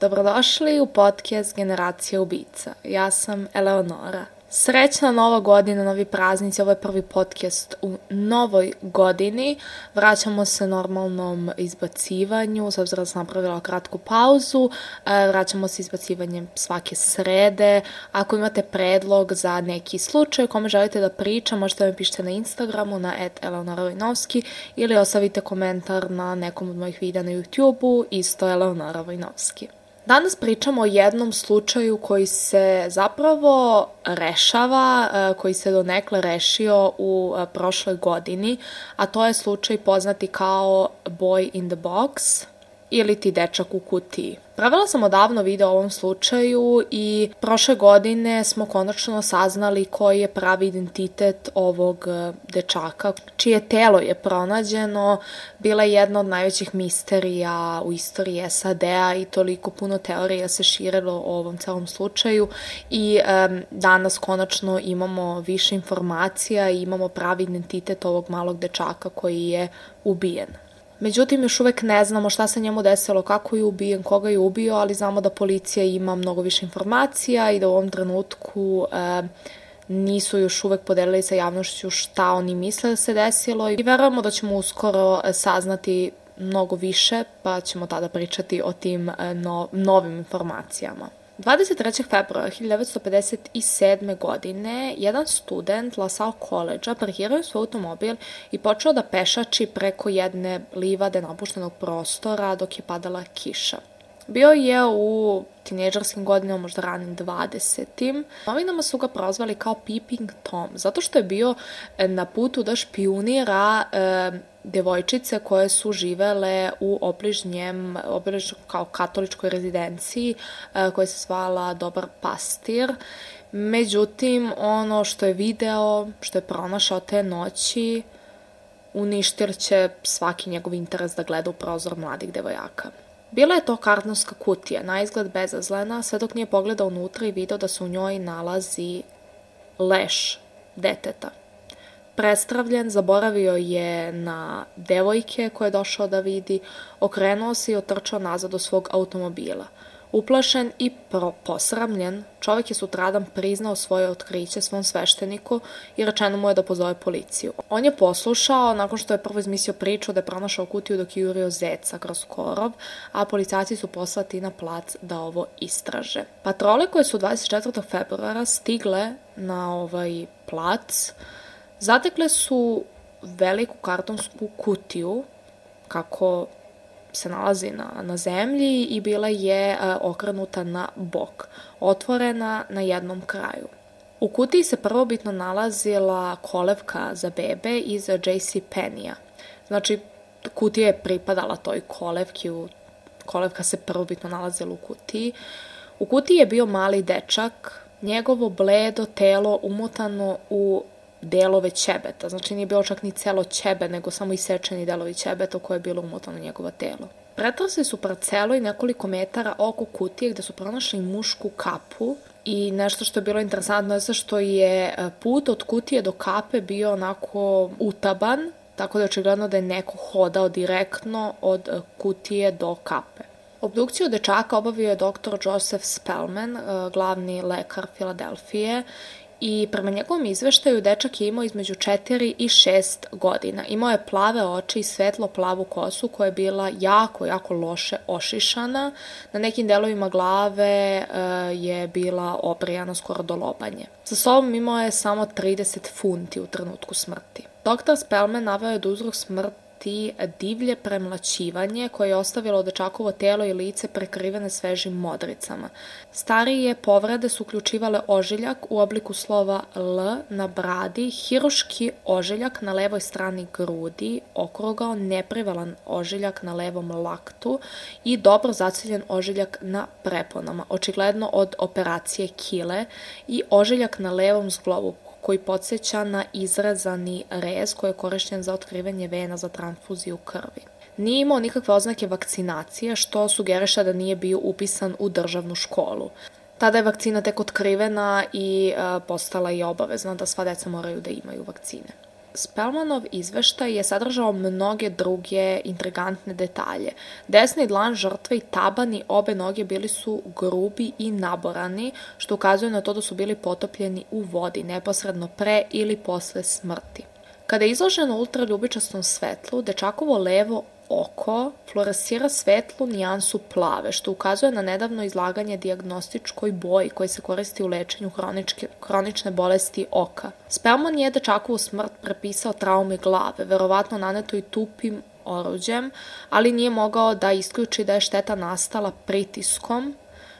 Dobrodošli u podcast Generacija ubica. Ja sam Eleonora. Srećna nova godina, novi praznici, ovo je prvi podcast u novoj godini. Vraćamo se normalnom izbacivanju, s obzirom da sam napravila kratku pauzu. E, vraćamo se izbacivanjem svake srede. Ako imate predlog za neki slučaj kome želite da pričam, možete da mi pišete na Instagramu na @eleonora_vojnovski ili ostavite komentar na nekom od mojih videa na YouTubeu, isto Eleonora Vojnovski. Danas pričamo o jednom slučaju koji se zapravo rešava, e, koji se donekle rešio u e, prošloj godini, a to je slučaj poznati kao Boy in the Box ili ti dečak u kutiji. Pravila sam odavno video o ovom slučaju i prošle godine smo konačno saznali koji je pravi identitet ovog e, dečaka, čije telo je pronađeno, bila je jedna od najvećih misterija u istoriji SAD-a i toliko puno teorija se širilo o ovom celom slučaju i um, danas konačno imamo više informacija i imamo pravi identitet ovog malog dečaka koji je ubijen. Međutim, još uvek ne znamo šta se njemu desilo, kako je ubijen, koga je ubio, ali znamo da policija ima mnogo više informacija i da u ovom trenutku e, nisu još uvek podelili sa javnošću šta oni misle da se desilo i verujemo da ćemo uskoro e, saznati mnogo više, pa ćemo tada pričati o tim e, no, novim informacijama. 23. februara 1957. godine jedan student LaSalle College-a parkirao svoj automobil i počeo da pešači preko jedne livade napuštenog prostora dok je padala kiša. Bio je u tineđarskim godinama, možda ranim 20. Novinama su ga prozvali kao Peeping Tom, zato što je bio e, na putu da špionira e, devojčice koje su živele u obližnjem, obližnjem kao katoličkoj rezidenciji e, koja se zvala Dobar pastir. Međutim, ono što je video, što je pronašao te noći, uništir će svaki njegov interes da gleda u prozor mladih devojaka. Bila je to kartonska kutija, na izgled bezazlena, sve dok nije pogledao unutra i video da se u njoj nalazi leš deteta. Prestravljen, zaboravio je na devojke koje je došao da vidi, okrenuo se i otrčao nazad do svog automobila – Uplašen i posramljen, čovek je sutradan priznao svoje otkriće svom svešteniku i rečeno mu je da pozove policiju. On je poslušao nakon što je prvo izmislio priču da je pronašao kutiju dok je jurio zeca kroz korov, a policajci su poslati na plac da ovo istraže. Patrole koje su 24. februara stigle na ovaj plac, zatekle su veliku kartonsku kutiju, kako se nalazi na, na zemlji i bila je a, e, okrenuta na bok, otvorena na jednom kraju. U kutiji se prvobitno nalazila kolevka za bebe iz JC Penney-a. Znači, kutija je pripadala toj kolevki, u, kolevka se prvobitno nalazila u kutiji. U kutiji je bio mali dečak, njegovo bledo telo umotano u delove ćebeta. Znači nije bilo čak ni celo ćebe, nego samo isečeni delovi ćebeta u koje je bilo umotano njegovo telo. Pretrasli su parcelu i nekoliko metara oko kutije gde su pronašli mušku kapu i nešto što je bilo interesantno je što je e, put od kutije do kape bio onako utaban, tako da je očigledno da je neko hodao direktno od e, kutije do kape. Obdukciju dečaka obavio je dr. Joseph Spellman, e, glavni lekar Filadelfije i prema njegovom izveštaju dečak je imao između 4 i 6 godina. Imao je plave oči i svetlo plavu kosu koja je bila jako, jako loše ošišana. Na nekim delovima glave uh, je bila obrijana skoro do lobanje. Sa sobom imao je samo 30 funti u trenutku smrti. Dr. Spellman naveo je da uzrok smrti ti divlje premlaćivanje koje je ostavilo dečakovo telo i lice prekrivene svežim modricama. Starije povrede su uključivale ožiljak u obliku slova L na bradi, hiruški ožiljak na levoj strani grudi, okrugao neprivalan ožiljak na levom laktu i dobro zaciljen ožiljak na preponama, očigledno od operacije kile i ožiljak na levom zglobu koji podsjeća na izrezani rez koji je korišćen za otkrivanje vena za transfuziju krvi. Nije imao nikakve oznake vakcinacije, što sugeriše da nije bio upisan u državnu školu. Tada je vakcina tek otkrivena i e, postala je obavezna da sva deca moraju da imaju vakcine. Spelmanov izveštaj je sadržao mnoge druge intrigantne detalje. Desni dlan žrtve i tabani obe noge bili su grubi i naborani, što ukazuje na to da su bili potopljeni u vodi neposredno pre ili posle smrti. Kada je izloženo ultraljubičastom svetlu, dečakovo levo oko fluorescira svetlu nijansu plave, što ukazuje na nedavno izlaganje diagnostičkoj boji koji se koristi u lečenju hroničke, hronične bolesti oka. Spelman je dečakovu smrt prepisao traumi glave, verovatno naneto i tupim oruđem, ali nije mogao da isključi da je šteta nastala pritiskom,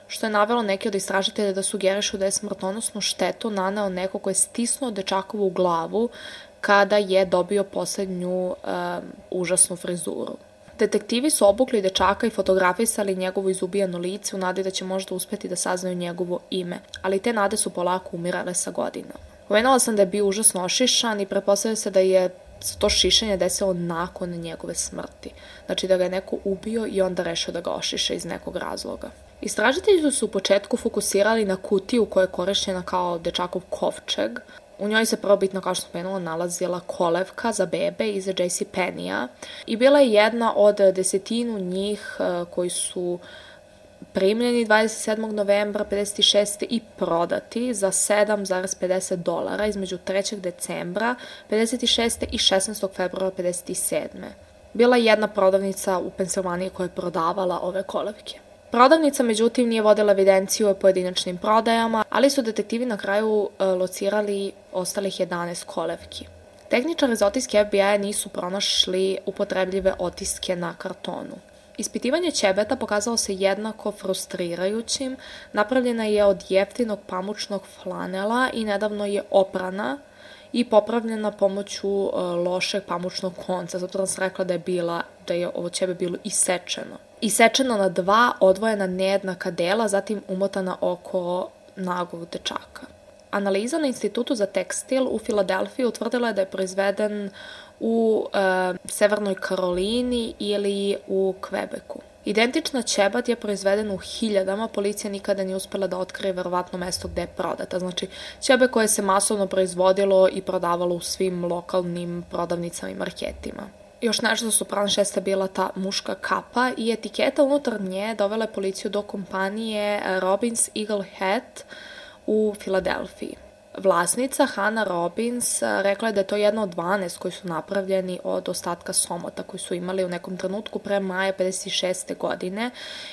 što je navelo neke od istražitelja da sugerišu da je smrtonosnu štetu naneo neko ko je stisnuo dečakovu glavu kada je dobio poslednju um, užasnu frizuru. Detektivi su obukli dečaka i fotografisali njegovo izubijano lice u nadi da će možda uspeti da saznaju njegovo ime, ali te nade su polako umirale sa godinama. Pomenula sam da je bio užasno ošišan i prepostavlja se da je to šišanje desilo nakon njegove smrti. Znači da ga je neko ubio i onda rešio da ga ošiše iz nekog razloga. Istražitelji su se u početku fokusirali na kutiju koja je korišćena kao dečakov kovčeg, U njoj se prvobitno, kao što sam penula, nalazila kolevka za bebe iz JC Penny-a i bila je jedna od desetinu njih e, koji su primljeni 27. novembra 56. i prodati za 7,50 dolara između 3. decembra 56. i 16. februara 57. Bila je jedna prodavnica u Pensilvaniji koja je prodavala ove kolevke. Prodavnica, međutim, nije vodila evidenciju o pojedinačnim prodajama, ali su detektivi na kraju e, locirali ostalih 11 kolevki. Tehničari iz otiske FBI nisu pronašli upotrebljive otiske na kartonu. Ispitivanje ćebeta pokazalo se jednako frustrirajućim, napravljena je od jeftinog pamučnog flanela i nedavno je oprana i popravljena pomoću uh, lošeg pamučnog konca, zato sam rekla da je bila, da je ovo ćebe bilo isečeno. Isečeno na dva odvojena nejednaka dela, zatim umotana oko nagog dečaka. Analiza na Institutu za tekstil u Filadelfiji utvrdila je da je proizveden u e, Severnoj Karolini ili u Kvebeku. Identična ćebat je proizvedena u hiljadama, policija nikada nije uspela da otkrije verovatno mesto gde je prodata. Znači, ćebe koje se masovno proizvodilo i prodavalo u svim lokalnim prodavnicama i marketima. Još nešto su pronašle jeste bila ta muška kapa i etiketa unutar nje dovela je policiju do kompanije Robbins Eagle Hat u Filadelfiji. Vlasnica Hannah Robbins rekla je da je to jedna od 12 koji su napravljeni od ostatka somota koji su imali u nekom trenutku pre maja 56. godine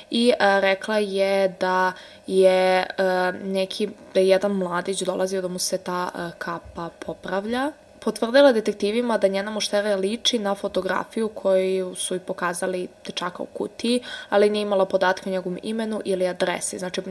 i rekla je da je neki, da je jedan mladić dolazio da mu se ta kapa popravlja potvrdila detektivima da njena muštera liči na fotografiju koju su i pokazali dečaka u kutiji, ali nije imala podatke o njegovom imenu ili adresi. Znači,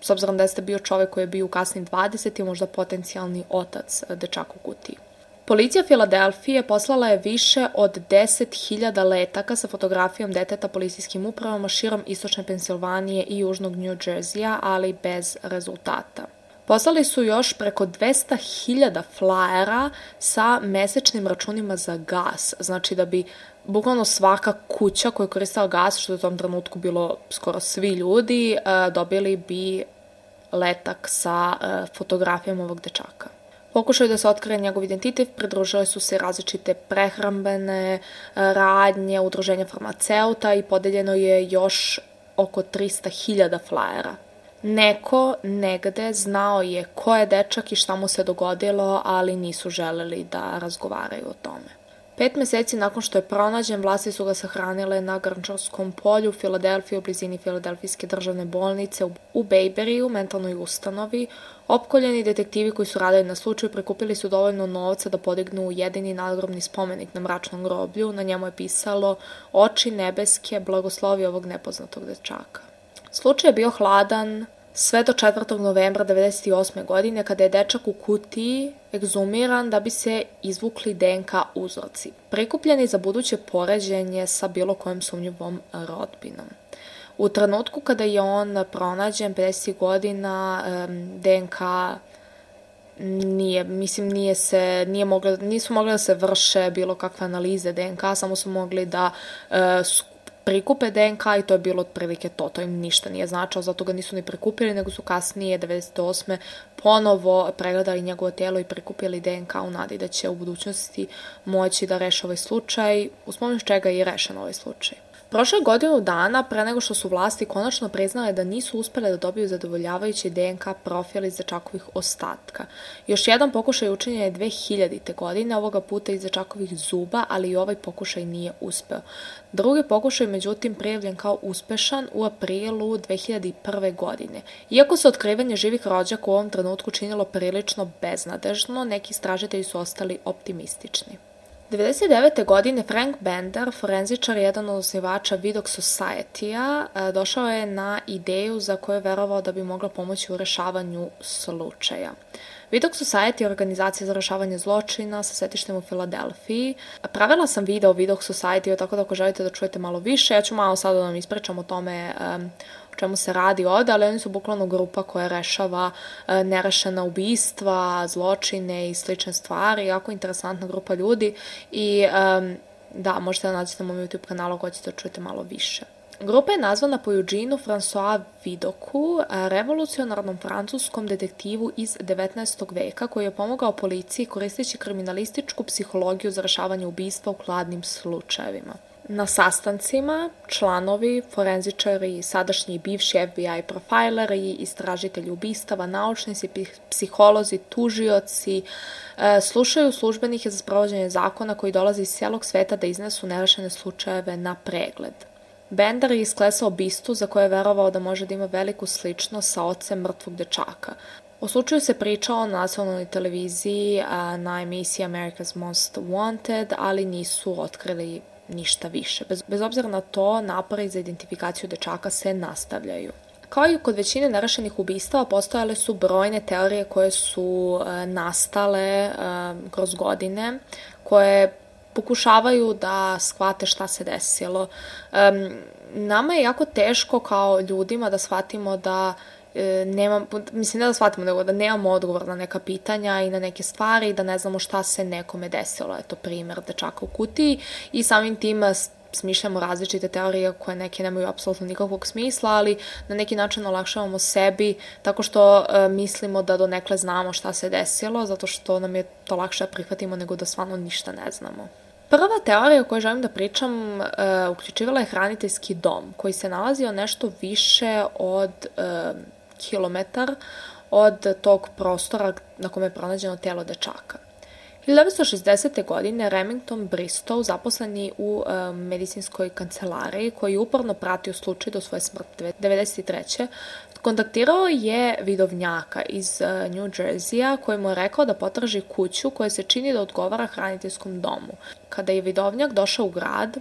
s obzirom da jeste bio čovek koji je bio u kasnim 20. možda potencijalni otac dečaka u kutiji. Policija Filadelfije poslala je više od 10.000 letaka sa fotografijom deteta policijskim upravama širom istočne Pensilvanije i južnog New Jerseya, ali bez rezultata. Poslali su još preko 200.000 flajera sa mesečnim računima za gas, znači da bi bukvalno svaka kuća koja je koristila gas, što je u tom trenutku bilo skoro svi ljudi, e, dobili bi letak sa e, fotografijom ovog dečaka. Pokušaju da se otkrije njegov identitet, pridružile su se različite prehrambene e, radnje, udruženja farmaceuta i podeljeno je još oko 300.000 flajera. Neko negde znao je ko je dečak i šta mu se dogodilo, ali nisu želeli da razgovaraju o tome. Pet meseci nakon što je pronađen, vlasti su ga sahranile na Grnčarskom polju u Filadelfiji u blizini Filadelfijske državne bolnice u Bejberiju, mentalnoj ustanovi. Opkoljeni detektivi koji su radili na slučaju prikupili su dovoljno novca da podignu jedini nadgrobni spomenik na mračnom groblju. Na njemu je pisalo Oči nebeske, blagoslovi ovog nepoznatog dečaka. Slučaj je bio hladan, sve do 4. novembra 1998. godine kada je dečak u kutiji egzumiran da bi se izvukli DNK uzorci, prikupljeni za buduće poređenje sa bilo kojom sumnjivom rodbinom. U trenutku kada je on pronađen 50 godina DNK nije, mislim, nije se, nije mogla, nisu mogli da se vrše bilo kakve analize DNK, samo su mogli da uh, prikupe DNK i to je bilo otprilike to, to im ništa nije značao, zato ga nisu ni prikupili, nego su kasnije, 98. ponovo pregledali njegovo tijelo i prikupili DNK u nadi da će u budućnosti moći da reše ovaj slučaj, uz pomoć čega je i rešen ovaj slučaj. Prošle godinu dana, pre nego što su vlasti konačno priznale da nisu uspele da dobiju zadovoljavajući DNK profil iz dečakovih ostatka. Još jedan pokušaj učinjen je 2000. godine, ovoga puta iz dečakovih zuba, ali i ovaj pokušaj nije uspeo. Drugi pokušaj, međutim, prijavljen kao uspešan u aprilu 2001. godine. Iako se otkrivanje živih rođaka u ovom trenutku činilo prilično beznadežno, neki istražitelji su ostali optimistični. 99. godine Frank Bender, forenzičar jedan od osnivača Vidoc Society-a, e, došao je na ideju za koju je verovao da bi mogla pomoći u rešavanju slučaja. Vidoc Society je organizacija za rešavanje zločina sa setištem u Filadelfiji. Pravila sam video o Vidoc Society, tako da ako želite da čujete malo više, ja ću malo sada da vam ispričam o tome um, čemu se radi ovde, ali oni su bukvalno grupa koja rešava e, nerešena ubistva, zločine i slične stvari, jako interesantna grupa ljudi i da, možete da nađete na mom YouTube kanalu ako ćete da čujete malo više. Grupa je nazvana po Eugenu François Vidoku, e, revolucionarnom francuskom detektivu iz 19. veka koji je pomogao policiji koristeći kriminalističku psihologiju za rešavanje ubistva u kladnim slučajevima. Na sastancima članovi, forenzičari, sadašnji i bivši FBI profileri, istražitelji ubistava, naučnici, psiholozi, tužioci, e, slušaju službenike za sprovođenje zakona koji dolaze iz cijelog sveta da iznesu nerešene slučajeve na pregled. Bender je isklesao bistu za koje je verovao da može da ima veliku sličnost sa ocem mrtvog dečaka. O slučaju se pričao na nacionalnoj televiziji na emisiji America's Most Wanted, ali nisu otkrili ništa više. Bez, bez obzira na to, napori za identifikaciju dečaka se nastavljaju. Kao i kod većine nerešenih ubistava, postojale su brojne teorije koje su e, nastale e, kroz godine, koje pokušavaju da shvate šta se desilo. E, nama je jako teško kao ljudima da shvatimo da nemam, mislim ne da shvatimo, nego da nemamo odgovor na neka pitanja i na neke stvari da ne znamo šta se nekome desilo. Eto, primer dečaka u kutiji i samim tim smišljamo različite teorije koje neke nemaju apsolutno nikakvog smisla, ali na neki način olakšavamo sebi tako što e, mislimo da do nekle znamo šta se desilo, zato što nam je to lakše da prihvatimo nego da stvarno ništa ne znamo. Prva teorija o kojoj želim da pričam e, uključivala je hraniteljski dom, koji se nalazio nešto više od e, kilometar od tog prostora na kome je pronađeno telo dečaka. 1960. godine Remington Bristow, zaposleni u e, medicinskoj kancelariji, koji je uporno pratio slučaj do svoje smrti 1993. kontaktirao je vidovnjaka iz e, New Jersey-a koji mu je rekao da potraži kuću koja se čini da odgovara hraniteljskom domu. Kada je vidovnjak došao u grad,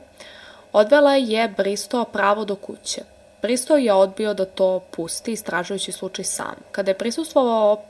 odvela je Bristow pravo do kuće. Bristow je odbio da to pusti, istražujući slučaj sam. Kada je prisustvovao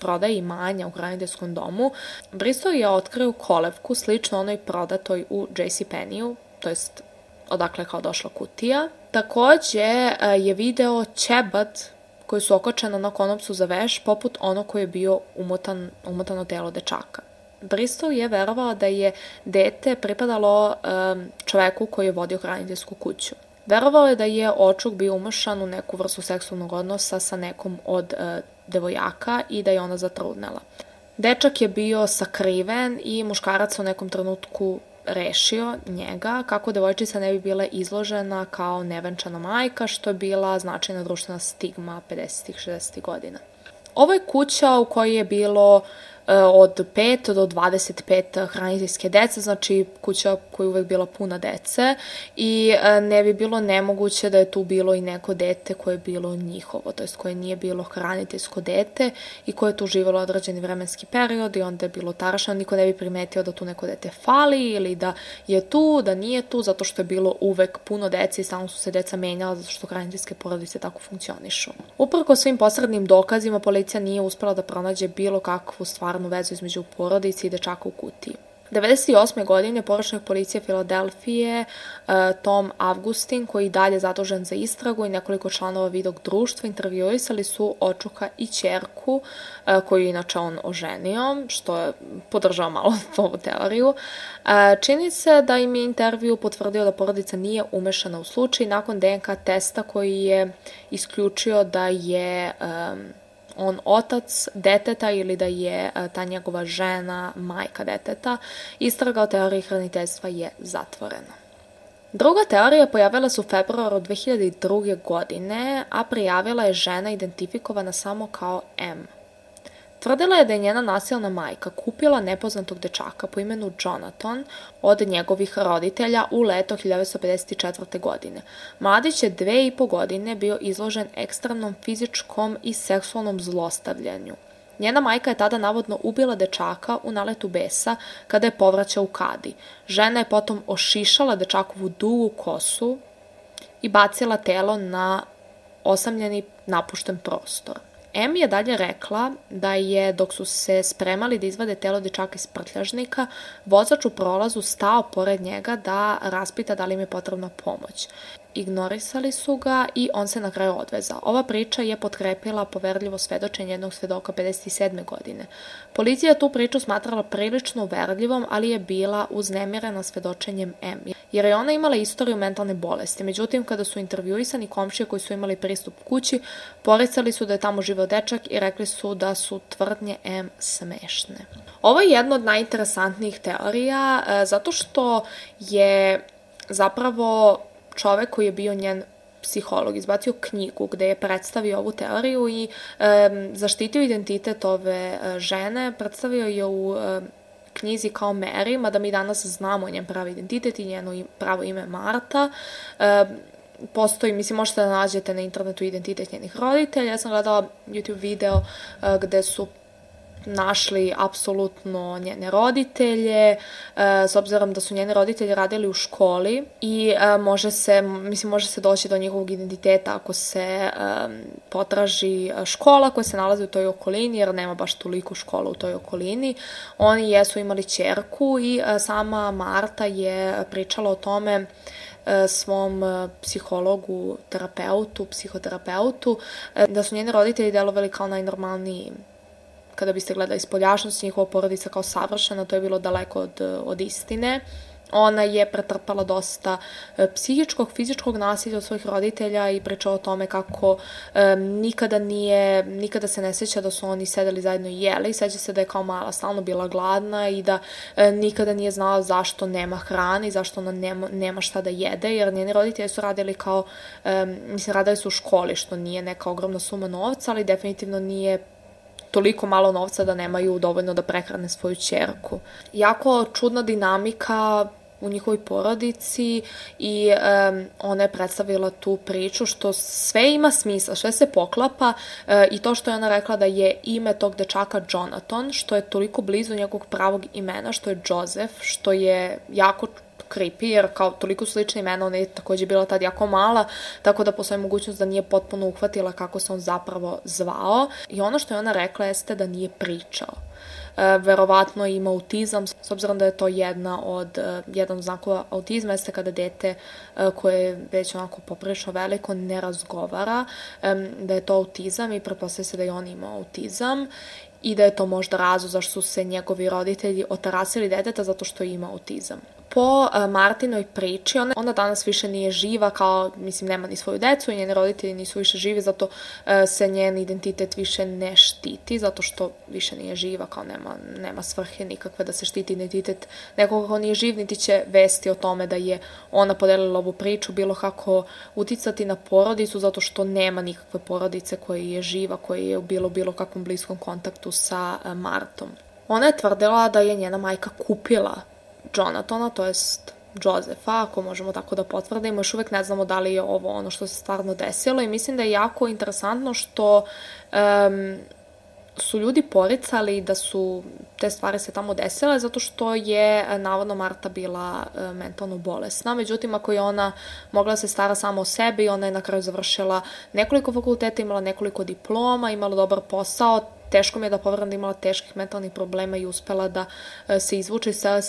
prodaji imanja u hraniteljskom domu, Bristow je otkrio kolevku slično onoj prodatoj u JCPenney-u, to jest odakle kao došla kutija. Takođe e, je video ćebad koji su okačena na konopcu za veš, poput ono koji je bio umotan, umotano telo dečaka. Bristow je verovao da je dete pripadalo um, čoveku koji je vodio hraniteljsku kuću. Verovao je da je očuk bio umašan u neku vrstu seksualnog odnosa sa nekom od e, devojaka i da je ona zatrudnela. Dečak je bio sakriven i muškarac u nekom trenutku rešio njega kako devojčica ne bi bila izložena kao nevenčana majka, što je bila značajna društvena stigma 50. 60. godina. Ovo je kuća u kojoj je bilo od 5 do 25 hraniteljske dece, znači kuća koja je uvek bila puna dece i e, ne bi bilo nemoguće da je tu bilo i neko dete koje je bilo njihovo, to jest koje nije bilo hraniteljsko dete i koje je tu živalo određeni vremenski period i onda je bilo tarašano, niko ne bi primetio da tu neko dete fali ili da je tu, da nije tu, zato što je bilo uvek puno dece i samo su se deca menjala zato što hraniteljske porodice tako funkcionišu. Uprko svim posrednim dokazima, policija nije uspela da pronađe bilo kakvu stvar stvarnu vezu između porodice i dečaka u kutiji. 98. godine površnik policije Filadelfije uh, Tom Augustin, koji je dalje zadužen za istragu i nekoliko članova vidog društva, intervjuisali su očuka i čerku, uh, koju inače on oženio, što je podržao malo ovu teoriju. Uh, čini se da im je intervju potvrdio da porodica nije umešana u slučaj nakon DNK testa koji je isključio da je um, on otac deteta ili da je e, ta njegova žena majka deteta, istraga o teoriji hraniteljstva je zatvorena. Druga teorija pojavila se u februaru 2002. godine, a prijavila je žena identifikovana samo kao M. Tvrdila je da je njena nasilna majka kupila nepoznatog dečaka po imenu Jonathan od njegovih roditelja u leto 1954. godine. Mladić je dve i po godine bio izložen ekstremnom fizičkom i seksualnom zlostavljanju. Njena majka je tada navodno ubila dečaka u naletu besa kada je povraćao u kadi. Žena je potom ošišala dečakovu dugu kosu i bacila telo na osamljeni napušten prostor. M je dalje rekla da je, dok su se spremali da izvade telo dečaka iz prtljažnika, vozač u prolazu stao pored njega da raspita da li im je potrebna pomoć. Ignorisali su ga i on se na kraju odvezao. Ova priča je potkrepila poverljivo svedočenje jednog svedoka 57. godine. Policija tu priču smatrala prilično uverljivom, ali je bila uznemirena svedočenjem M, jer je ona imala istoriju mentalne bolesti. Međutim, kada su intervjuisani komšije koji su imali pristup kući, poricali su da je tamo živeo dečak i rekli su da su tvrdnje M smešne. Ovo je jedna od najinteresantnijih teorija, e, zato što je zapravo čovek koji je bio njen psiholog izbacio knjigu gde je predstavio ovu teoriju i e, zaštitio identitet ove e, žene, predstavio je u e, knjizi kao Mary, mada mi danas znamo njen pravi identitet i njeno pravo ime Marta. E, postoji, mislim, možete da nađete na internetu identitet njenih roditelja. Ja sam gledala YouTube video e, gde su našli apsolutno njene roditelje, e, s obzirom da su njene roditelji radili u školi i e, može se, mislim, može se doći do njihovog identiteta ako se e, potraži škola koja se nalazi u toj okolini, jer nema baš toliko škola u toj okolini. Oni jesu imali čerku i sama Marta je pričala o tome svom psihologu, terapeutu, psihoterapeutu, da su njeni roditelji delovali kao najnormalniji kada biste gledali iz poljašnosti, njihova porodica kao savršena, to je bilo daleko od, od istine. Ona je pretrpala dosta e, psihičkog, fizičkog nasilja od svojih roditelja i pričala o tome kako e, nikada nije, nikada se ne seća da su oni sedeli zajedno i jeli. Seća se da je kao mala stalno bila gladna i da e, nikada nije znala zašto nema hrane i zašto ona nema, nema šta da jede, jer njeni roditelji su radili kao, e, mislim, radili su u školi, što nije neka ogromna suma novca, ali definitivno nije toliko malo novca da nemaju dovoljno da prehrane svoju čerku. Jako čudna dinamika u njihovoj porodici i um, ona je predstavila tu priču što sve ima smisla, sve se poklapa uh, i to što je ona rekla da je ime tog dečaka Jonathan, što je toliko blizu njegovog pravog imena, što je Joseph, što je jako creepy, jer kao toliko slične imena, ona je takođe bila tad jako mala, tako da postoji mogućnost da nije potpuno uhvatila kako se on zapravo zvao. I ono što je ona rekla jeste da nije pričao. E, verovatno ima autizam, s obzirom da je to jedna od, e, jedan od znakova autizma, jeste kada dete e, koje je već onako poprilično veliko ne razgovara, e, da je to autizam i pretpostavlja se da je on imao autizam i da je to možda razlog zašto su se njegovi roditelji otarasili deteta zato što ima autizam po uh, Martinoj priči, ona, ona danas više nije živa, kao, mislim, nema ni svoju decu njeni roditelji nisu više živi, zato uh, se njen identitet više ne štiti, zato što više nije živa, kao nema, nema svrhe nikakve da se štiti identitet nekoga ko nije živ, niti će vesti o tome da je ona podelila ovu priču, bilo kako uticati na porodicu, zato što nema nikakve porodice koja je živa, koja je bilo bilo kakvom bliskom kontaktu sa uh, Martom. Ona je tvrdila da je njena majka kupila Jonathana, to jest Josefa, ako možemo tako da potvrdimo, još uvek ne znamo da li je ovo ono što se stvarno desilo i mislim da je jako interesantno što um, su ljudi poricali da su te stvari se tamo desile zato što je navodno Marta bila e, mentalno bolesna. Međutim, ako je ona mogla da se stara samo o sebi, ona je na kraju završila nekoliko fakulteta, imala nekoliko diploma, imala dobar posao, teško mi je da poveram da imala teških mentalnih problema i uspela da e, se izvuče iz cele,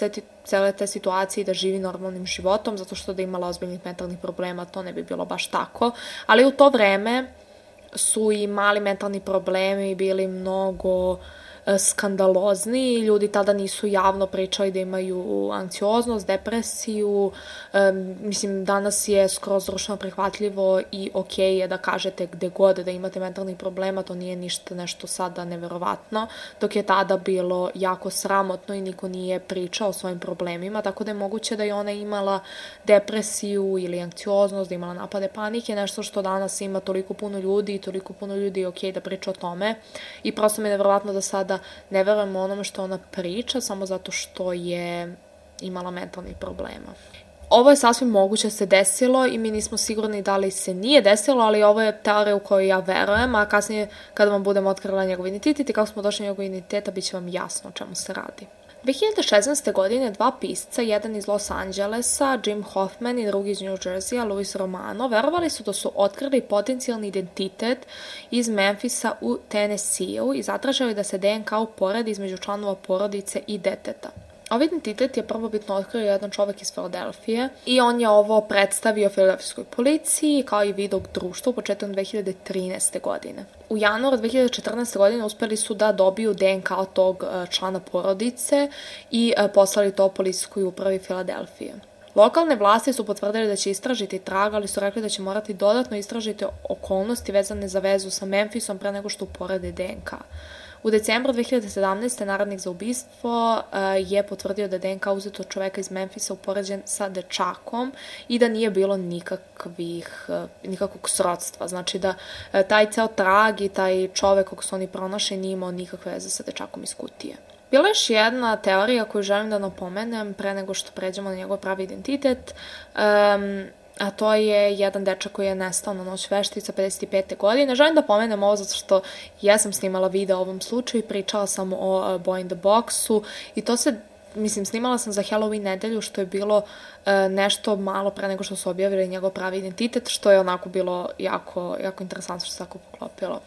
cele te situacije i da živi normalnim životom, zato što da imala ozbiljnih mentalnih problema, to ne bi bilo baš tako. Ali u to vreme su i mali mentalni problemi bili mnogo uh, E, skandalozni. Ljudi tada nisu javno pričali da imaju anksioznost, depresiju. E, mislim, danas je skroz društveno prihvatljivo i ok je da kažete gde god da imate mentalnih problema, to nije ništa nešto sada neverovatno, dok je tada bilo jako sramotno i niko nije pričao o svojim problemima, tako da je moguće da je ona imala depresiju ili anksioznost, da imala napade panike, nešto što danas ima toliko puno ljudi i toliko puno ljudi je ok da priča o tome i prosto mi je neverovatno da sada da ne verujem onome što ona priča samo zato što je imala mentalnih problema. Ovo je sasvim moguće se desilo i mi nismo sigurni da li se nije desilo, ali ovo je teorija u kojoj ja verujem, a kasnije kada vam budemo otkrila njegov identitet i kako smo došli na njegov identiteta, bit će vam jasno o čemu se radi. 2016. godine dva pisca, jedan iz Los Angelesa, Jim Hoffman i drugi iz New Jerseya, Luis Romano, verovali su da su otkrili potencijalni identitet iz Memfisa u Tennessee-u i zatražali da se DNK uporedi između članova porodice i deteta. Ovaj identitet je prvobitno otkrio jedan čovek iz Filadelfije i on je ovo predstavio filadelfijskoj policiji kao i vidog društva u početkom 2013. godine. U januaru 2014. godine uspeli su da dobiju DNK od tog e, člana porodice i e, poslali to policijskoj upravi Filadelfije. Lokalne vlasti su potvrdili da će istražiti trag, ali su rekli da će morati dodatno istražiti okolnosti vezane za vezu sa Memphisom pre nego što uporede DNK. U decembru 2017. Narodnik za ubistvo uh, je potvrdio da DNK uzet od čoveka iz Memfisa upoređen sa dečakom i da nije bilo nikakvih, uh, nikakvog srodstva. Znači da uh, taj ceo trag i taj čovek kog su oni pronašli nije imao nikakve veze sa dečakom iz kutije. Bila je još jedna teorija koju želim da napomenem pre nego što pređemo na njegov pravi identitet. Um, a to je jedan dečak koji je nestao na noć veštica 55. godine. Želim da pomenem ovo zato što ja sam snimala video o ovom slučaju i pričala sam o uh, Boy in the Boxu i to se mislim, snimala sam za Halloween nedelju, što je bilo e, nešto malo pre nego što su objavili njegov pravi identitet, što je onako bilo jako, jako interesantno što se tako poklopilo.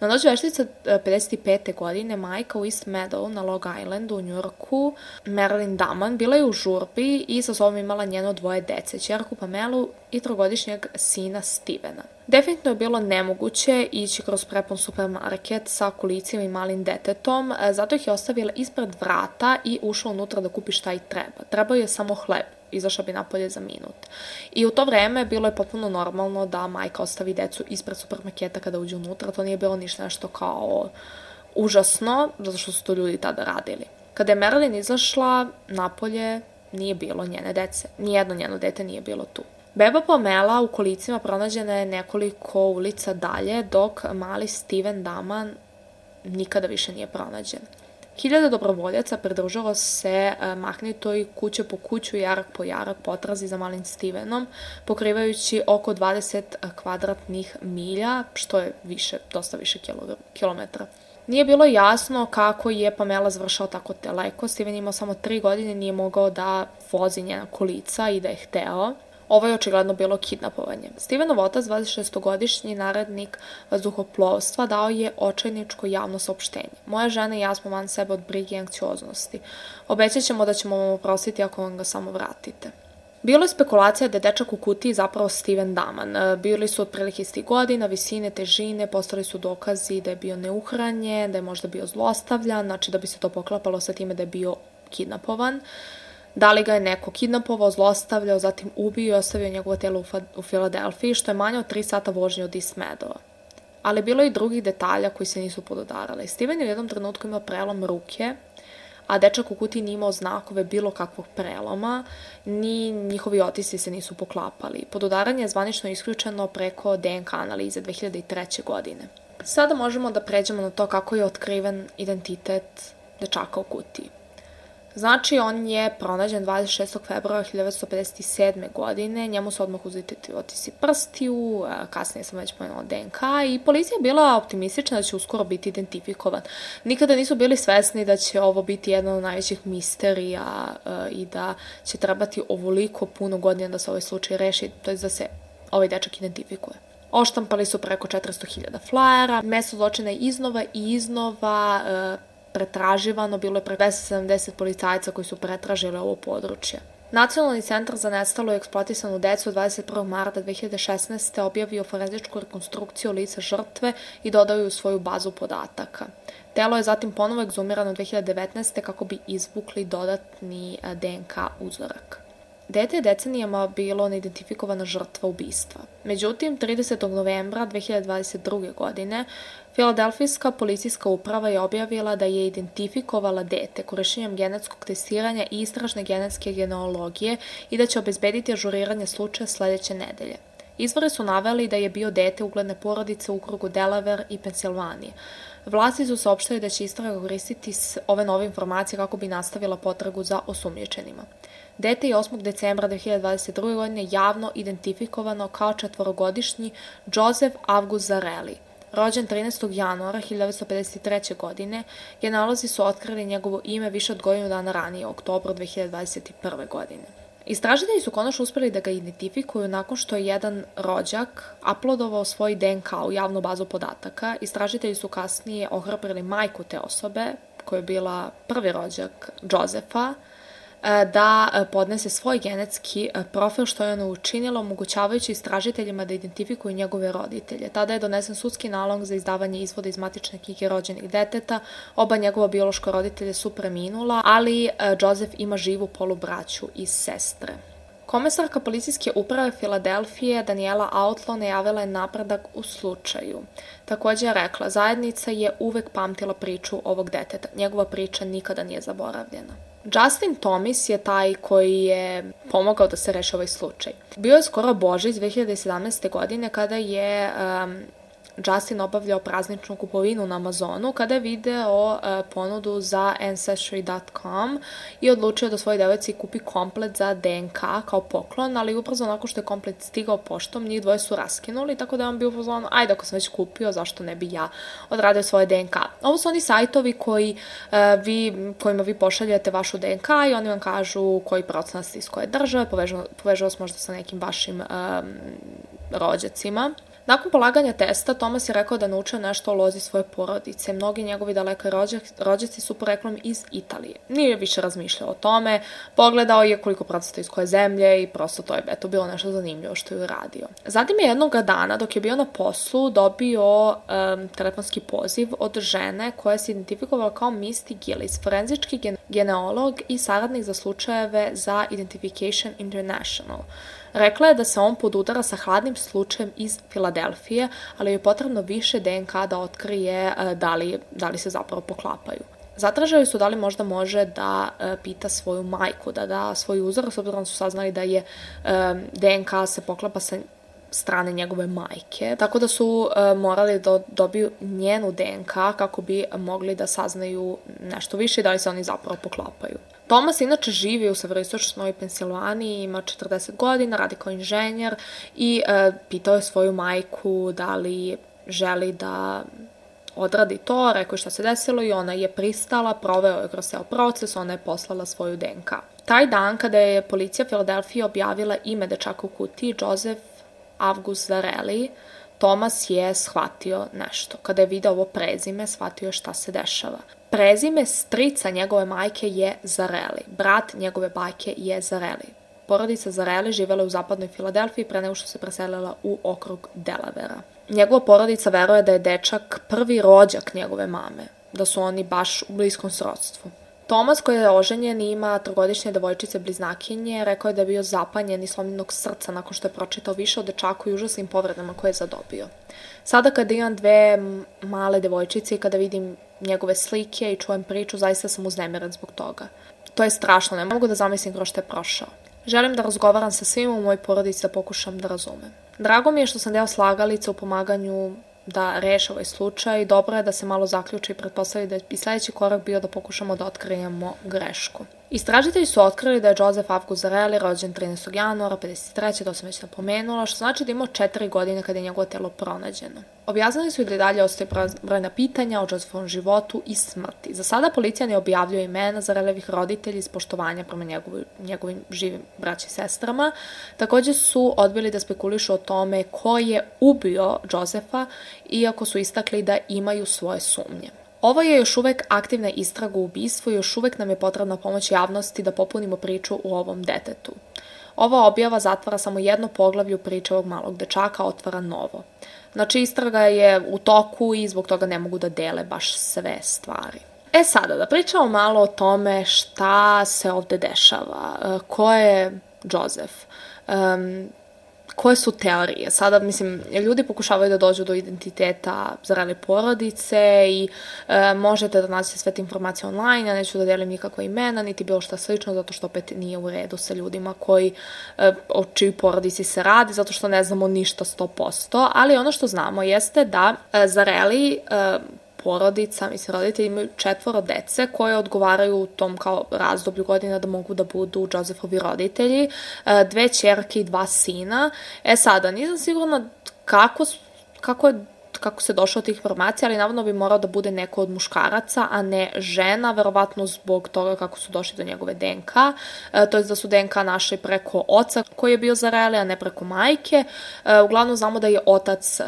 Na noć veštica 55. godine majka u East Meadow na Long Islandu u Njurku, Marilyn Daman, bila je u žurbi i sa sobom imala njeno dvoje dece, čerku Pamelu i trogodišnjeg sina Stevena. Definitivno je bilo nemoguće ići kroz prepon supermarket sa kolicima i malim detetom, e, zato ih je ostavila ispred vrata i ušla unutra da kupi šta i treba. Trebao je samo hleb, izašla bi napolje za minut. I u to vreme bilo je potpuno normalno da majka ostavi decu ispred supermarketa kada uđe unutra, to nije bilo ništa nešto kao užasno, zato što su to ljudi tada radili. Kada je Marilyn izašla napolje, nije bilo njene dece. Nijedno njeno dete nije bilo tu. Beba Pamela u kolicima pronađena je nekoliko ulica dalje, dok mali Steven Daman nikada više nije pronađen. Hiljada dobrovoljaca pridružilo se e, mahnitoj kuće po kuću, jarak po jarak potrazi za malim Stevenom, pokrivajući oko 20 kvadratnih milja, što je više, dosta više kilometra. Nije bilo jasno kako je Pamela završao tako daleko. Steven imao samo tri godine, nije mogao da vozi njena kolica i da je hteo. Ovo je očigledno bilo kidnapovanje. Stevenov otac, 26-godišnji narednik vazduhoplovstva, dao je očajničko javno saopštenje. Moja žena i ja smo van sebe od brige i anksioznosti. Obećat ćemo da ćemo vam oprostiti ako vam ga samo vratite. Bilo je spekulacija da je dečak u kutiji zapravo Steven Daman. Bili su otprilike isti godina, visine, težine, postali su dokazi da je bio neuhranjen, da je možda bio zlostavljan, znači da bi se to poklapalo sa time da je bio kidnapovan. Da li ga je neko kidnapovao, zlostavljao, zatim ubio i ostavio njegovo telo u, u Filadelfiji, što je manje od 3 sata vožnje od Ismedova. Ali bilo je i drugih detalja koji se nisu pododarali. Steven je u jednom trenutku imao prelom ruke, a dečak u kutiji nije imao znakove bilo kakvog preloma, ni njihovi otisi se nisu poklapali. Pododaranje je zvanično isključeno preko DNK analize 2003. godine. Sada možemo da pređemo na to kako je otkriven identitet dečaka u kutiji. Znači, on je pronađen 26. februara 1957. godine, njemu su odmah uzeti otisi prstiju, kasnije sam već pomenula DNK i policija je bila optimistična da će uskoro biti identifikovan. Nikada nisu bili svesni da će ovo biti jedna od najvećih misterija i da će trebati ovoliko puno godina da se ovaj slučaj reši, to je da se ovaj dečak identifikuje. Oštampali su preko 400.000 flajera. Mesto zločina iznova i iznova pretraživano. Bilo je preko 270 policajaca koji su pretražili ovo područje. Nacionalni centar za nestalu i eksploatisanu decu 21. marta 2016. objavio forenzičku rekonstrukciju lica žrtve i dodaju svoju bazu podataka. Telo je zatim ponovo egzumirano 2019. kako bi izvukli dodatni e, DNK uzorak. Dete je decenijama bilo neidentifikovana žrtva ubistva. Međutim, 30. novembra 2022. godine Filadelfijska policijska uprava je objavila da je identifikovala dete korišćenjem genetskog testiranja i istražne genetske genealogije i da će obezbediti ažuriranje slučaja sledeće nedelje. Izvori su naveli da je bio dete ugledne porodice u krugu Delaware i Pensilvanije. Vlasti su saopštili da će istraga koristiti ove nove informacije kako bi nastavila potragu za osumnjičenima. Dete je 8. decembra 2022. godine javno identifikovano kao četvorogodišnji Joseph August Zarelli. Rođen 13. januara 1953. godine, genalozi su otkrili njegovo ime više od godinu dana ranije, u oktobru 2021. godine. Istražitelji su konačno uspeli da ga identifikuju nakon što je jedan rođak uploadovao svoj DNK u javnu bazu podataka. Istražitelji su kasnije ohrabrili majku te osobe, koja je bila prvi rođak Josefa, da e, podnese svoj genetski e, profil što je ono učinilo, omogućavajući istražiteljima da identifikuju njegove roditelje. Tada je donesen sudski nalog za izdavanje izvoda iz matične knjige rođenih deteta. Oba njegova biološka roditelja su preminula, ali Joseph ima živu polubraću i sestre. Komesarka policijske uprave Filadelfije Daniela Outlaw najavila je napredak u slučaju. Takođe je rekla, zajednica je uvek pamtila priču ovog deteta. Njegova priča nikada nije zaboravljena. Justin Thomas je taj koji je pomogao da se reši ovaj slučaj. Bio je skoro Božić 2017. godine kada je um, Justin obavljao prazničnu kupovinu na Amazonu kada je video e, ponudu za Ancestry.com i odlučio da svoj devojci kupi komplet za DNK kao poklon, ali upravo onako što je komplet stigao poštom, njih dvoje su raskinuli, tako da je on bio upravo ajde ako sam već kupio, zašto ne bi ja odradio svoje DNK. Ovo su oni sajtovi koji, e, vi, kojima vi pošaljete vašu DNK i oni vam kažu koji procenat ste iz koje države, povežu, povežu vas možda sa nekim vašim um, rođacima. Nakon polaganja testa, Tomas je rekao da naučio nešto o lozi svoje porodice. Mnogi njegovi daleke rođaci su poreklom iz Italije. Nije više razmišljao o tome, pogledao je koliko procenta iz koje zemlje i prosto to je eto, bilo nešto zanimljivo što je uradio. Zatim je jednog dana, dok je bio na poslu, dobio um, telefonski poziv od žene koja se identifikovala kao Misty Gillis, forenzički genealog i saradnik za slučajeve za Identification International. Rekla je da se on podudara sa hladnim slučajem iz Filadelfije, ali je potrebno više DNK da otkrije e, da li, da li se zapravo poklapaju. Zatražali su da li možda može da e, pita svoju majku, da da svoj uzor, s obzirom da su saznali da je e, DNK se poklapa sa strane njegove majke, tako da su e, morali da dobiju njenu DNK kako bi mogli da saznaju nešto više i da li se oni zapravo poklapaju. Thomas inače živi u severistočnoj Pensilvaniji, ima 40 godina, radi kao inženjer i e, pitao je svoju majku da li želi da odradi to, rekao je šta se desilo i ona je pristala, proveo je kroz ceo proces, ona je poslala svoju DNK. Taj dan kada je policija Filadelfije objavila ime dečaka u kutiji, Joseph Avgust Zarelli, Tomas je shvatio nešto. Kada je video ovo prezime, shvatio šta se dešava. Prezime strica njegove majke je Zarelli. Brat njegove bajke je Zarelli. Porodica Zarelli živela u zapadnoj Filadelfiji pre nego što se preselila u okrug Delavera. Njegova porodica veruje da je dečak prvi rođak njegove mame, da su oni baš u bliskom srodstvu. Tomas koji je oženjen i ima trogodišnje devojčice bliznakinje, rekao je da je bio zapanjen i slomljenog srca nakon što je pročitao više o dečaku i užasnim povredama koje je zadobio. Sada kada imam dve male devojčice i kada vidim njegove slike i čujem priču, zaista sam uznemiren zbog toga. To je strašno, ne mogu da zamislim kroz što je prošao. Želim da razgovaram sa svima u mojoj porodici da pokušam da razumem. Drago mi je što sam deo slagalica u pomaganju da reše ovaj slučaj. Dobro je da se malo zaključi i pretpostavi da bi sledeći korak bio da pokušamo da otkrijemo grešku. Istražitelji su otkrili da je Joseph Avgus Zarelli rođen 13. januara 53. to sam već napomenula, što znači da imao četiri godine kada je njegovo telo pronađeno. Objasnili su i da dalje ostaje brojna pitanja o Josephovom životu i smrti. Za sada policija ne objavljuje imena Zarelevih roditelji iz poštovanja prema njegovim, njegovim živim braći i sestrama. Takođe su odbili da spekulišu o tome ko je ubio Josefa, iako su istakli da imaju svoje sumnje. Ovo je još uvek aktivna istraga u ubistvu i još uvek nam je potrebna pomoć javnosti da popunimo priču u ovom detetu. Ova objava zatvara samo jedno poglavlje u priče ovog malog dečaka, otvara novo. Znači, istraga je u toku i zbog toga ne mogu da dele baš sve stvari. E sada, da pričamo malo o tome šta se ovde dešava. E, ko je Joseph? Um, koje su teorije? Sada, mislim, ljudi pokušavaju da dođu do identiteta zrele porodice i e, možete da nađete sve te informacije online, ja neću da delim nikakva imena, niti bilo šta slično, zato što opet nije u redu sa ljudima koji, e, o čiji porodici se radi, zato što ne znamo ništa 100%, ali ono što znamo jeste da e, Zareli e, porodica, mislim, roditelji imaju četvoro dece koje odgovaraju u tom kao razdoblju godina da mogu da budu Josefovi roditelji, e, dve čerke i dva sina. E sada, nisam sigurna kako, kako je kako se došlo od tih informacija, ali navodno bi morao da bude neko od muškaraca, a ne žena, verovatno zbog toga kako su došli do njegove DNK, e, to je da su DNK našli preko oca koji je bio Zareli, a ne preko majke. E, uglavnom znamo da je otac e,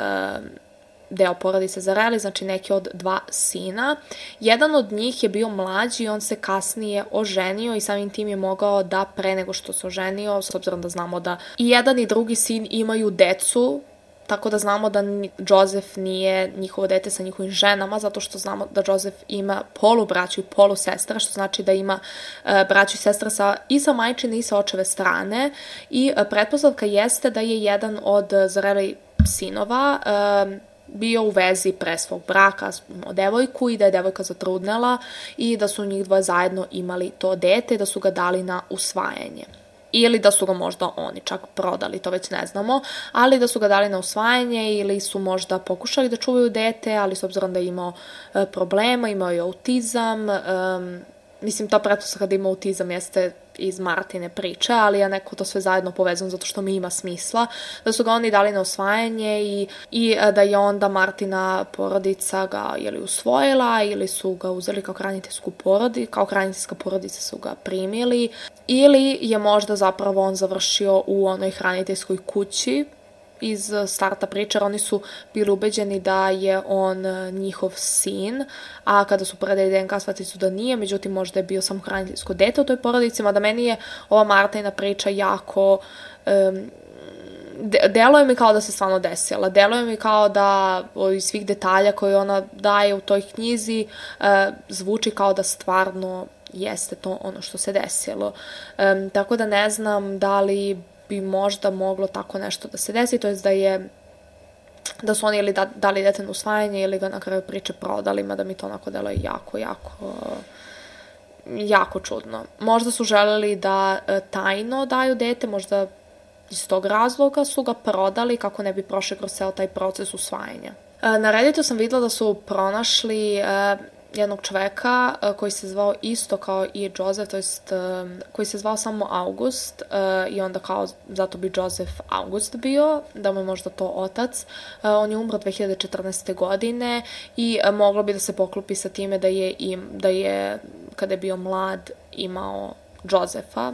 deo porodice Zareli, znači neki od dva sina. Jedan od njih je bio mlađi i on se kasnije oženio i samim tim je mogao da pre nego što se oženio, s obzirom da znamo da i jedan i drugi sin imaju decu, tako da znamo da Joseph nije njihovo dete sa njihovim ženama, zato što znamo da Joseph ima polu braću i polu sestra, što znači da ima e, braću i sestra sa, i sa majčine i sa očeve strane i e, pretpostavka jeste da je jedan od Zareli sinova e, bio u vezi pre svog braka, imao devojku i da je devojka zatrudnela i da su njih dvoje zajedno imali to dete da su ga dali na usvajanje. Ili da su ga možda oni čak prodali, to već ne znamo, ali da su ga dali na usvajanje ili su možda pokušali da čuvaju dete, ali s obzirom da je imao e, problema, imao je autizam, um, mislim, ta pretpostavka da ima autizam jeste iz Martine priče, ali ja neko to sve zajedno povezam zato što mi ima smisla, da su ga oni dali na osvajanje i, i e, da je onda Martina porodica ga ili usvojila ili su ga uzeli kao hraniteljsku porodi, kao hraniteljska porodica su ga primili ili je možda zapravo on završio u onoj hraniteljskoj kući iz starta priče, oni su bili ubeđeni da je on e, njihov sin, a kada su predali DNK shvatili su da nije, međutim možda je bio samo hraniteljsko dete u toj porodici, mada meni je ova Martina priča jako um, deluje mi kao da se stvarno desila. Deluje mi kao da iz svih detalja koje ona daje u toj knjizi uh, zvuči kao da stvarno jeste to ono što se desilo. Um, tako da ne znam da li bi možda moglo tako nešto da se desi, to je da je da su oni ili da, dali dete na usvajanje ili ga na kraju priče prodali, mada mi to onako delo je jako, jako jako čudno. Možda su želeli da e, tajno daju dete, možda iz tog razloga su ga prodali kako ne bi prošli kroz ceo taj proces usvajanja. E, na Redditu sam videla da su pronašli e, jednog čoveka uh, koji se zvao isto kao i Joseph, to jest uh, koji se zvao samo August uh, i onda kao zato bi Joseph August bio, da mu je možda to otac. On je umro 2014. godine i moglo bi da se poklopi sa time da je, im, da je kada je bio mlad imao Josefa,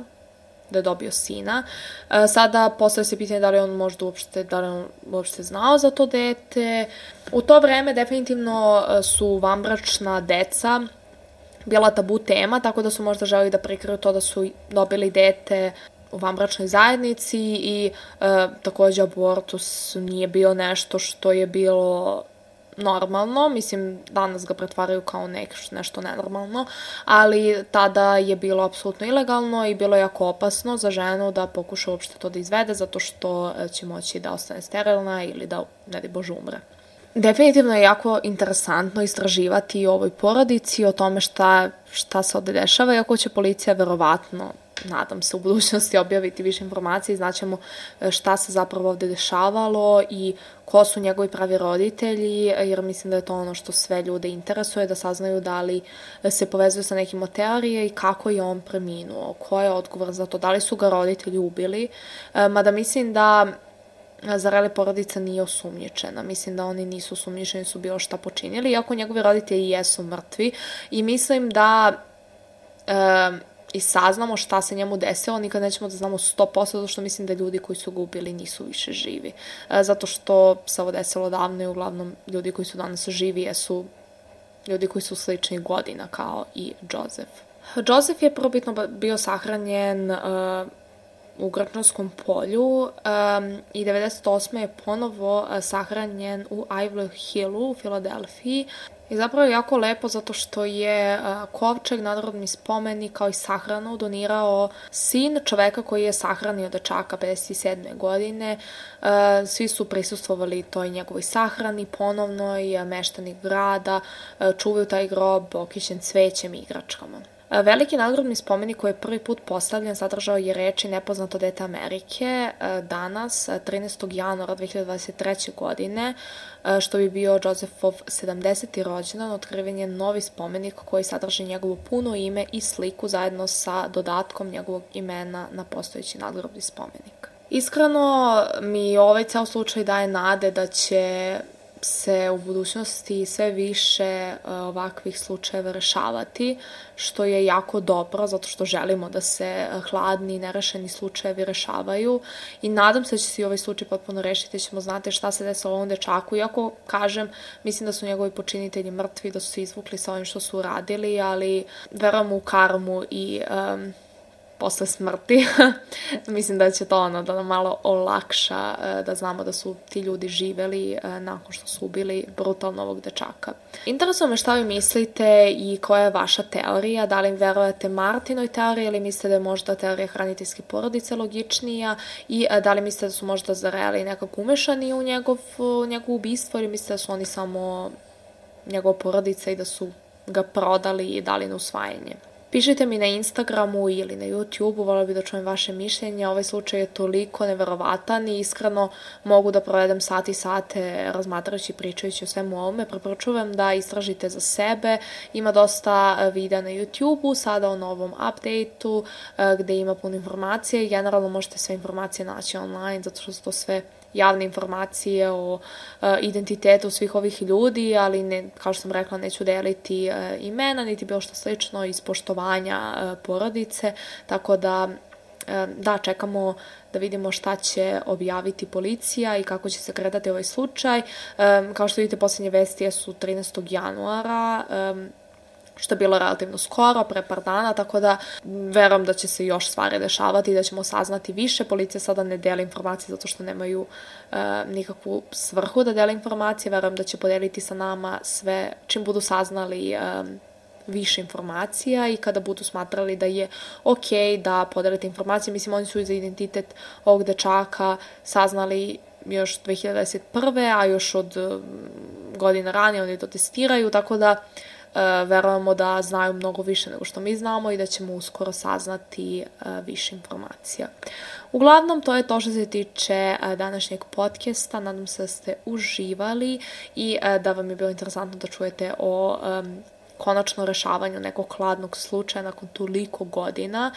da je dobio sina. E, sada postoje se pitanje da li on možda uopšte, da li on uopšte znao za to dete. U to vreme definitivno e, su vambračna deca bila tabu tema, tako da su možda želi da prikriju to da su dobili dete u vambračnoj zajednici i e, takođe abortus nije bio nešto što je bilo normalno, mislim danas ga pretvaraju kao nek, nešto nenormalno, ali tada je bilo apsolutno ilegalno i bilo jako opasno za ženu da pokuša uopšte to da izvede zato što e, će moći da ostane sterilna ili da, ne di Bože, umre. Definitivno je jako interesantno istraživati o ovoj porodici, o tome šta, šta se ovde dešava, iako će policija verovatno nadam se u budućnosti objaviti više informacije i znaćemo e, šta se zapravo ovde dešavalo i ko su njegovi pravi roditelji, jer mislim da je to ono što sve ljude interesuje, da saznaju da li se povezuju sa nekim od teorije i kako je on preminuo, ko je odgovor za to, da li su ga roditelji ubili, e, mada mislim da Zarele porodica nije osumnjičena. Mislim da oni nisu osumnjičeni, su bilo šta počinili, iako njegovi roditelji jesu mrtvi i mislim da e, i saznamo šta se njemu desilo, nikad nećemo da znamo 100%, zato što mislim da ljudi koji su ga ubili nisu više živi. E, zato što se ovo desilo davno i uglavnom ljudi koji su danas živi jesu ljudi koji su sličnih godina kao i Joseph. Joseph je probitno bio sahranjen uh, u Grčanskom polju um, i 98. je ponovo sahranjen u Ivy Hillu u Filadelfiji. I zapravo je jako lepo zato što je kovčeg nadrodni spomenik kao i sahranu donirao sin čoveka koji je sahranio dečaka 57. godine. Svi su prisustvovali toj njegovoj sahrani ponovno i meštanik grada čuvaju taj grob okićen cvećem i igračkama. Veliki nadgrobni spomenik koji je prvi put postavljen sadržao je reči nepoznato dete Amerike danas, 13. januara 2023. godine, što bi bio Josephov 70. rođendan, otkriven je novi spomenik koji sadrži njegovo puno ime i sliku zajedno sa dodatkom njegovog imena na postojeći nadgrobni spomenik. Iskreno mi ovaj ceo slučaj daje nade da će se u budućnosti sve više e, ovakvih slučajeva rešavati, što je jako dobro, zato što želimo da se hladni i nerešeni slučajevi rešavaju. I nadam se da će se i ovaj slučaj potpuno rešiti, ćemo znati šta se desilo ovom dečaku, iako kažem, mislim da su njegovi počinitelji mrtvi, da su se izvukli sa ovim što su uradili, ali verujem u karmu i um, posle smrti. Mislim da će to ono da nam malo olakša e, da znamo da su ti ljudi živeli e, nakon što su ubili brutalno ovog dečaka. Interesuje me šta vi mislite i koja je vaša teorija, da li verujete Martinoj teoriji ili mislite da je možda teorija hraniteljske porodice logičnija i e, da li mislite da su možda Zareli nekako umešani u njegov, njegov ubistvo ili mislite da su oni samo njegova porodica i da su ga prodali i dali na usvajanje. Pišite mi na Instagramu ili na YouTubeu, volio bih da čujem vaše mišljenje. Ovaj slučaj je toliko neverovatan i iskreno mogu da provedem sati i sate razmatrajući i pričajući o svemu ovome. Preporučujem da istražite za sebe. Ima dosta e, videa na YouTubeu, sada o novom updateu e, gde ima puno informacije generalno možete sve informacije naći online zato što su to sve javne informacije o uh, identitetu svih ovih ljudi, ali ne, kao što sam rekla neću deliti uh, imena niti bilo što slično iz poštovanja uh, porodice, tako da da, čekamo da vidimo šta će objaviti policija i kako će se kretati ovaj slučaj. Kao što vidite, poslednje vesti su 13. januara što je bilo relativno skoro, pre par dana, tako da verujem da će se još stvari dešavati i da ćemo saznati više. Policija sada ne deli informacije zato što nemaju e, nikakvu svrhu da deli informacije. Verujem da će podeliti sa nama sve čim budu saznali e, više informacija i kada budu smatrali da je ok da podelite informacije. Mislim, oni su za identitet ovog dečaka saznali još 2021. a još od godina ranije oni to testiraju, tako da verujemo da znaju mnogo više nego što mi znamo i da ćemo uskoro saznati e, više informacija. Uglavnom, to je to što se tiče e, današnjeg podcasta. Nadam se da ste uživali i da vam je bilo interesantno da čujete o konačno rešavanju nekog hladnog slučaja nakon toliko godina.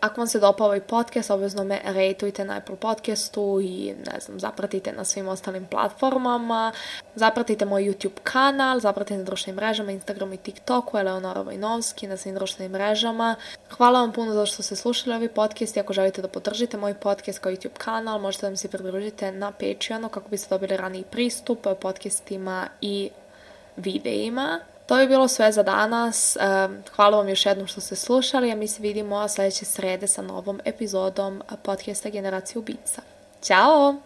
Ako vam se dopao ovaj podcast, obvezno me rejtujte na Apple podcastu i, ne znam, zapratite na svim ostalim platformama. Zapratite moj YouTube kanal, zapratite na društvenim mrežama, Instagramu i TikToku, Eleonora Vojnovski na svim društvenim mrežama. Hvala vam puno za što ste slušali ovaj podcast i ako želite da podržite moj podcast kao YouTube kanal, možete da mi se pridružite na Patreonu kako biste dobili raniji pristup podcastima i videima. To je bilo sve za danas. Hvala vam još jednom što ste slušali, a mi se vidimo sledeće srede sa novom epizodom podcasta Generacija ubica. Ćao!